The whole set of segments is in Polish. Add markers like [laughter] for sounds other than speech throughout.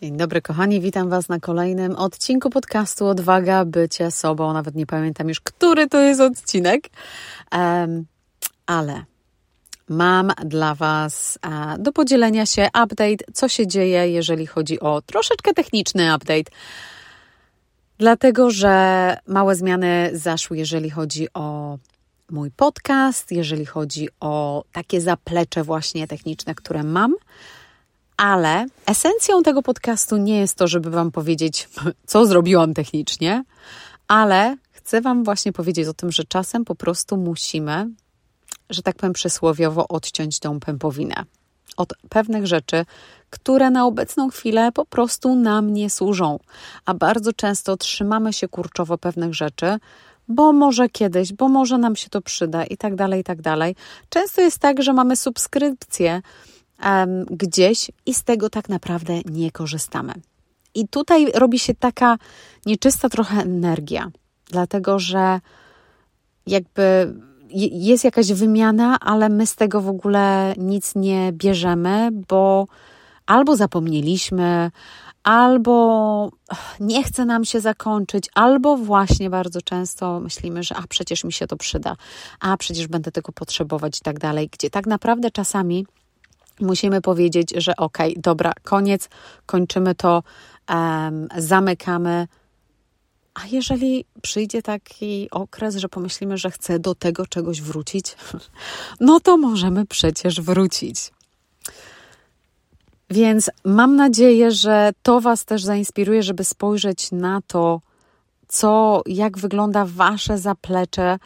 Dzień dobry, kochani, witam Was na kolejnym odcinku podcastu Odwaga Bycie Sobą. Nawet nie pamiętam już, który to jest odcinek, um, ale mam dla Was uh, do podzielenia się update, co się dzieje, jeżeli chodzi o troszeczkę techniczny update. Dlatego, że małe zmiany zaszły, jeżeli chodzi o mój podcast, jeżeli chodzi o takie zaplecze właśnie techniczne, które mam ale esencją tego podcastu nie jest to, żeby Wam powiedzieć, [laughs] co zrobiłam technicznie, ale chcę Wam właśnie powiedzieć o tym, że czasem po prostu musimy, że tak powiem przysłowiowo, odciąć tą pępowinę od pewnych rzeczy, które na obecną chwilę po prostu nam nie służą, a bardzo często trzymamy się kurczowo pewnych rzeczy, bo może kiedyś, bo może nam się to przyda i tak dalej, i tak dalej. Często jest tak, że mamy subskrypcję um, gdzieś i z tego tak naprawdę nie korzystamy. I tutaj robi się taka nieczysta trochę energia, dlatego że jakby jest jakaś wymiana, ale my z tego w ogóle nic nie bierzemy, bo albo zapomnieliśmy, albo nie chce nam się zakończyć, albo właśnie bardzo często myślimy, że a przecież mi się to przyda, a przecież będę tego potrzebować i tak dalej, gdzie tak naprawdę czasami musimy powiedzieć, że ok, dobra, koniec, kończymy to, um, zamykamy. A jeżeli przyjdzie taki okres, że pomyślimy, że chcę do tego czegoś wrócić, [laughs] no to możemy przecież wrócić. Więc mam nadzieję, że to Was też zainspiruje, żeby spojrzeć na to, co, jak wygląda Wasze zaplecze,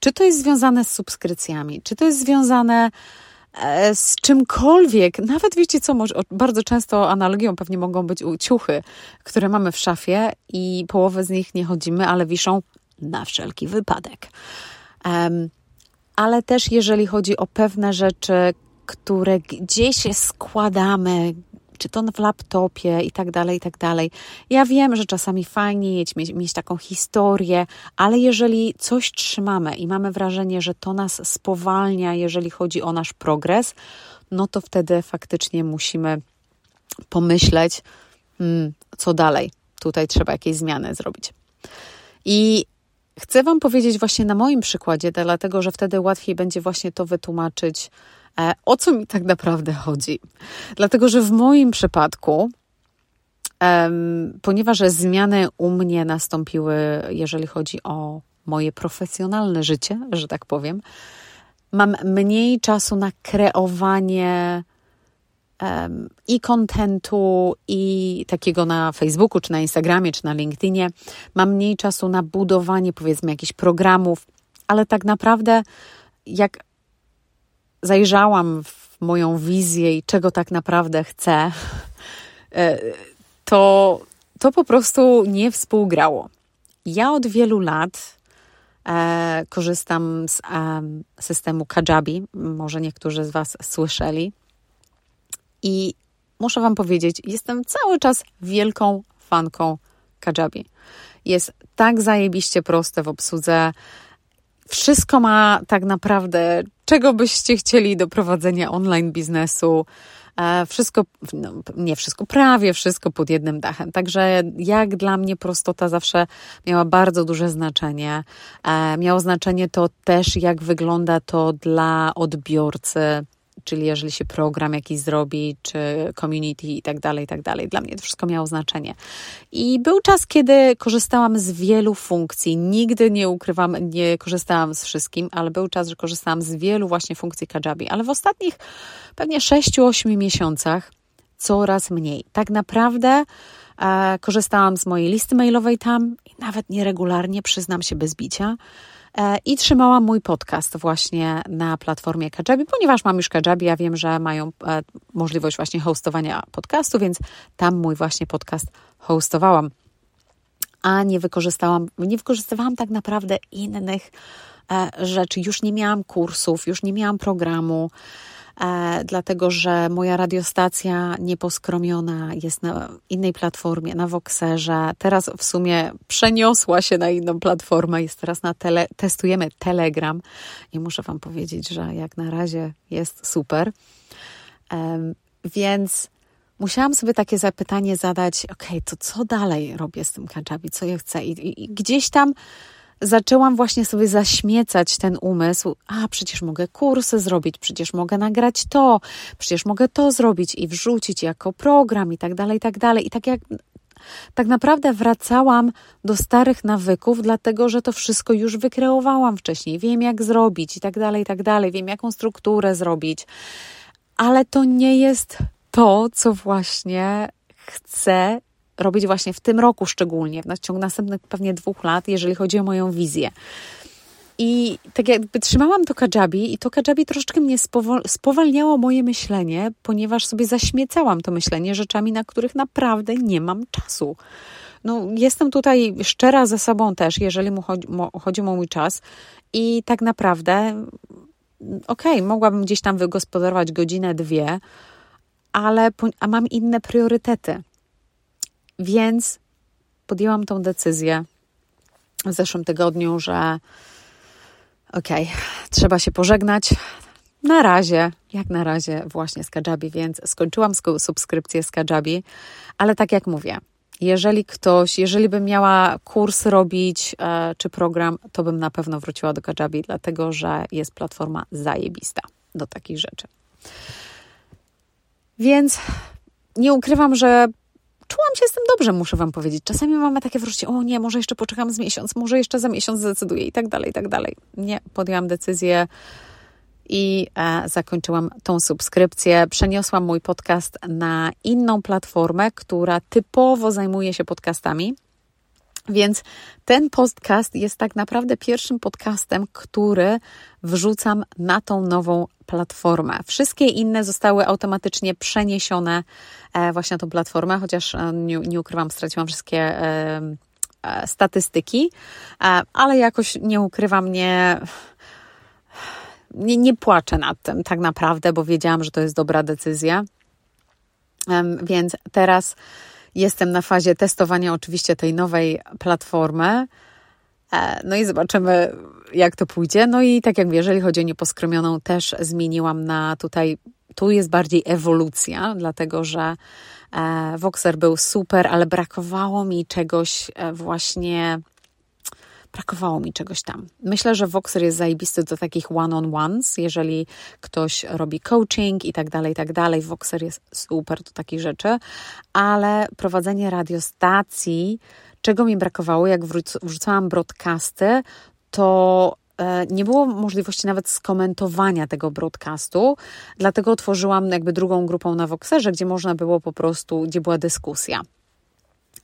czy to jest związane z subskrypcjami, czy to jest związane z czymkolwiek. Nawet wiecie co, może, bardzo często analogią pewnie mogą być ciuchy, które mamy w szafie i połowę z nich nie chodzimy, ale wiszą na wszelki wypadek. Um, ale też jeżeli chodzi o pewne rzeczy, które gdzieś składamy, czy to w laptopie i tak dalej, i tak dalej. Ja wiem, że czasami fajnie mieć, mieć, taką historię, ale jeżeli coś trzymamy i mamy wrażenie, że to nas spowalnia, jeżeli chodzi o nasz progres, no to wtedy faktycznie musimy pomyśleć, hmm, co dalej. Tutaj trzeba jakieś zmiany zrobić. I chcę Wam powiedzieć właśnie na moim przykładzie, dlatego że wtedy łatwiej będzie właśnie to wytłumaczyć E, o co mi tak naprawdę chodzi? Dlatego, że w moim przypadku, ponieważ zmiany u mnie nastąpiły, jeżeli chodzi o moje profesjonalne życie, że tak powiem, mam mniej czasu na kreowanie i kontentu, i takiego na Facebooku, czy na Instagramie, czy na LinkedInie. Mam mniej czasu na budowanie, powiedzmy, jakichś programów, ale tak naprawdę, jak zajrzałam w moją wizję i czego tak naprawdę chcę, e, to, to po prostu nie współgrało. Ja od wielu lat e, korzystam z e, systemu Kajabi. Może niektórzy z Was słyszeli. I muszę Wam powiedzieć, jestem cały czas wielką fanką Kajabi. Jest tak zajebiście proste w obsłudze. Wszystko ma tak naprawdę, czego byście chcieli do prowadzenia online biznesu. E, wszystko, no, nie wszystko, prawie wszystko pod jednym dachem. Także jak dla mnie prostota zawsze miała bardzo duże znaczenie. E, miało znaczenie to też, jak wygląda to dla odbiorcy czyli jeżeli się program jakiś zrobi, czy community i tak dalej, i tak dalej. Dla mnie to wszystko miało znaczenie. I był czas, kiedy korzystałam z wielu funkcji. Nigdy nie ukrywam, nie korzystałam z wszystkim, ale był czas, że korzystałam z wielu właśnie funkcji Kajabi. Ale w ostatnich pewnie 6-8 miesiącach coraz mniej. Tak naprawdę e, korzystałam z mojej listy mailowej tam i nawet nieregularnie, przyznam się bez bicia. E, i trzymałam mój podcast właśnie na platformie Kajabi, ponieważ mam już Kajabi, ja wiem, że mają e, możliwość właśnie hostowania podcastu, więc tam mój właśnie podcast hostowałam. A nie wykorzystałam, nie wykorzystywałam tak naprawdę innych e, rzeczy. Już nie miałam kursów, już nie miałam programu dlatego że moja radiostacja nieposkromiona jest na innej platformie, na Voxerze. Teraz w sumie przeniosła się na inną platformę, jest teraz na tele, testujemy Telegram. I muszę Wam powiedzieć, że jak na razie jest super. E, więc musiałam sobie takie zapytanie zadać, ok, to co dalej robię z tym kajabi, co ja chcę? I, i, i gdzieś tam zaczęłam właśnie sobie zaśmiecać ten umysł. A, przecież mogę kursy zrobić, przecież mogę nagrać to, przecież mogę to zrobić i wrzucić jako program i tak dalej, i tak dalej. I tak jak tak naprawdę wracałam do starych nawyków, dlatego że to wszystko już wykreowałam wcześniej. Wiem, jak zrobić i tak dalej, i tak dalej. Wiem, jaką strukturę zrobić, ale to nie jest to, co właśnie chcę robić właśnie w tym roku szczególnie, w ciągu następnych pewnie dwóch lat, jeżeli chodzi o moją wizję. I tak jakby trzymałam to kajabi i to kajabi troszeczkę mnie spowalniało moje myślenie, ponieważ sobie zaśmiecałam to myślenie rzeczami, na których naprawdę nie mam czasu. No, jestem tutaj szczera ze sobą też, jeżeli mu chodzi, mo, chodzi o mój czas i tak naprawdę okej, okay, mogłabym gdzieś tam wygospodarować godzinę, dwie, ale a mam inne priorytety. Więc podjęłam tą decyzję w zeszłym tygodniu, że okej, okay, trzeba się pożegnać. Na razie, jak na razie, właśnie z Kajabi, więc skończyłam subskrypcję z Kajabi, ale tak jak mówię, jeżeli ktoś, jeżeli bym miała kurs robić e, czy program, to bym na pewno wróciła do Kajabi, dlatego że jest platforma zajebista do takich rzeczy. Więc nie ukrywam, że czułam się z tym dobrze, muszę Wam powiedzieć. Czasami mamy takie wreszcie, o nie, może jeszcze poczekam z miesiąc, może jeszcze za miesiąc zdecyduję i tak dalej, i tak dalej. Nie, podjęłam decyzję i e, zakończyłam tą subskrypcję. Przeniosłam mój podcast na inną platformę, która typowo zajmuje się podcastami. Więc ten podcast jest tak naprawdę pierwszym podcastem, który wrzucam na tą nową platformę. Wszystkie inne zostały automatycznie przeniesione e, właśnie na tą platformę, chociaż e, nie, nie ukrywam, straciłam wszystkie e, statystyki, ale jakoś nie ukrywam, nie, nie, nie płaczę nad tym tak naprawdę, bo wiedziałam, że to jest dobra decyzja. Więc teraz jestem na fazie testowania oczywiście tej nowej platformy. E, no i zobaczymy, jak to pójdzie. No i tak jak mówię, jeżeli chodzi o nieposkromioną, też zmieniłam na tutaj, tu jest bardziej ewolucja, dlatego że e, Voxer był super, ale brakowało mi czegoś e, właśnie brakowało mi czegoś tam. Myślę, że Voxer jest zajebisty do takich one-on-ones, jeżeli ktoś robi coaching i tak dalej, i tak dalej. Voxer jest super do takich rzeczy, ale prowadzenie radiostacji, czego mi brakowało, jak wrzucałam broadcasty, to e, nie było możliwości nawet skomentowania tego broadcastu, dlatego otworzyłam jakby drugą grupą na Voxerze, gdzie można było po prostu, gdzie była dyskusja.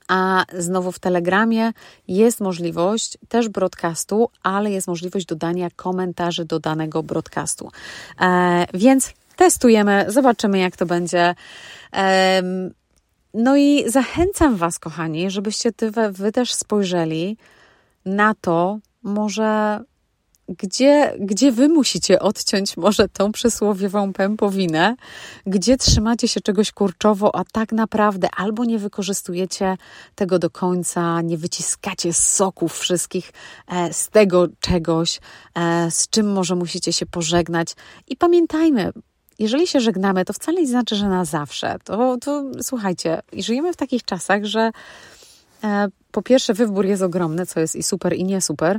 A znowu w Telegramie jest możliwość też broadcastu, ale jest możliwość dodania komentarzy do danego broadcastu. E, więc testujemy, zobaczymy jak to będzie. E, no i zachęcam Was, kochani, żebyście ty, wy też spojrzeli na to, może gdzie, gdzie wy musicie odciąć może tą przysłowiową pępowinę, gdzie trzymacie się czegoś kurczowo, a tak naprawdę albo nie wykorzystujecie tego do końca, nie wyciskacie soków wszystkich e, z tego czegoś, e, z czym może musicie się pożegnać. I pamiętajmy, jeżeli się żegnamy, to wcale nie znaczy, że na zawsze. To, to słuchajcie, żyjemy w takich czasach, że e, po pierwsze wybór jest ogromny, co jest i super, i nie super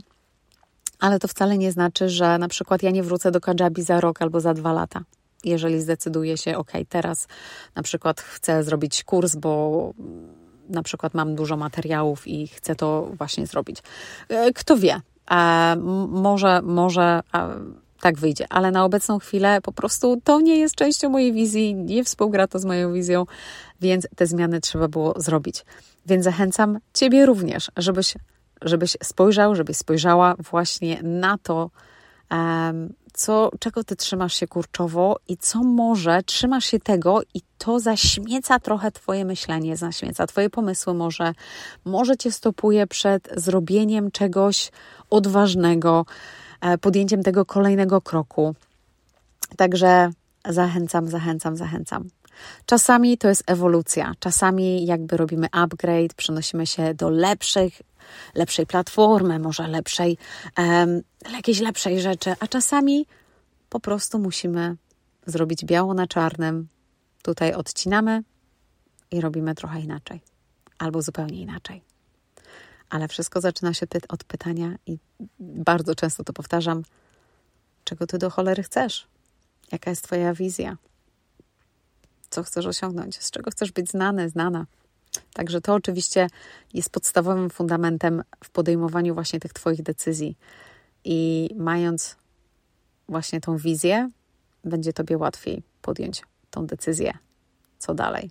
ale to wcale nie znaczy, że na przykład ja nie wrócę do Kajabi za rok albo za dwa lata. Jeżeli zdecyduję się, ok, teraz na przykład chcę zrobić kurs, bo na przykład mam dużo materiałów i chcę to właśnie zrobić. E, kto wie, e, może, może tak wyjdzie, ale na obecną chwilę po prostu to nie jest częścią mojej wizji, nie współgra to z moją wizją, więc te zmiany trzeba było zrobić. Więc zachęcam Ciebie również, żebyś żebyś spojrzał, żebyś spojrzała właśnie na to, co, czego ty trzymasz się kurczowo i co może trzymasz się tego i to zaśmieca trochę twoje myślenie, zaśmieca twoje pomysły może, może cię stopuje przed zrobieniem czegoś odważnego, e, podjęciem tego kolejnego kroku. Także zachęcam, zachęcam, zachęcam. Czasami to jest ewolucja, czasami jakby robimy upgrade, przenosimy się do lepszych lepszej platformy, może lepszej, um, jakiejś lepszej rzeczy, a czasami po prostu musimy zrobić biało na czarnym. Tutaj odcinamy i robimy trochę inaczej, albo zupełnie inaczej. Ale wszystko zaczyna się od pytania, i bardzo często to powtarzam: czego ty do cholery chcesz? Jaka jest Twoja wizja? Co chcesz osiągnąć? Z czego chcesz być znany, znana? Także to oczywiście jest podstawowym fundamentem w podejmowaniu właśnie tych Twoich decyzji. I mając właśnie tą wizję, będzie Tobie łatwiej podjąć tą decyzję, co dalej.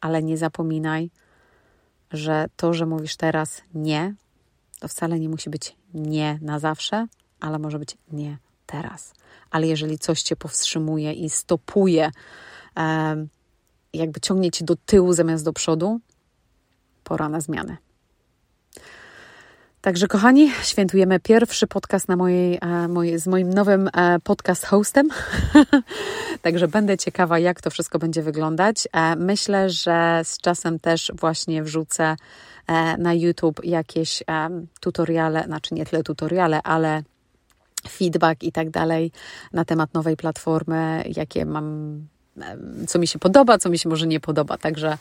Ale nie zapominaj, że to, że mówisz teraz nie, to wcale nie musi być nie na zawsze, ale może być nie teraz. Ale jeżeli coś cię powstrzymuje i stopuje, jakby ciągnie cię do tyłu zamiast do przodu, pora na zmianę. Także, kochani, świętujemy pierwszy podcast na mojej, e, mojej, z moim nowym e, podcast hostem. [laughs] Także będę ciekawa, jak to wszystko będzie wyglądać. E, myślę, że z czasem też właśnie wrzucę na YouTube jakieś tutoriale, znaczy nie tyle tutoriale, ale feedback i tak dalej na temat nowej platformy, jakie mam co mi się podoba, co mi się może nie podoba. Także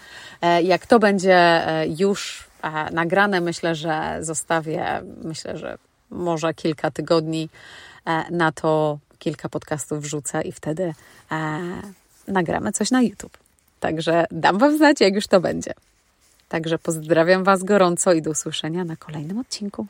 jak to będzie już nagrane. Myślę, że zostawię, myślę, że może kilka tygodni e, na to kilka podcastów wrzucę i wtedy e, nagramy coś na YouTube. Także dam Wam znać, jak już to będzie. Także pozdrawiam Was gorąco i do usłyszenia na kolejnym odcinku.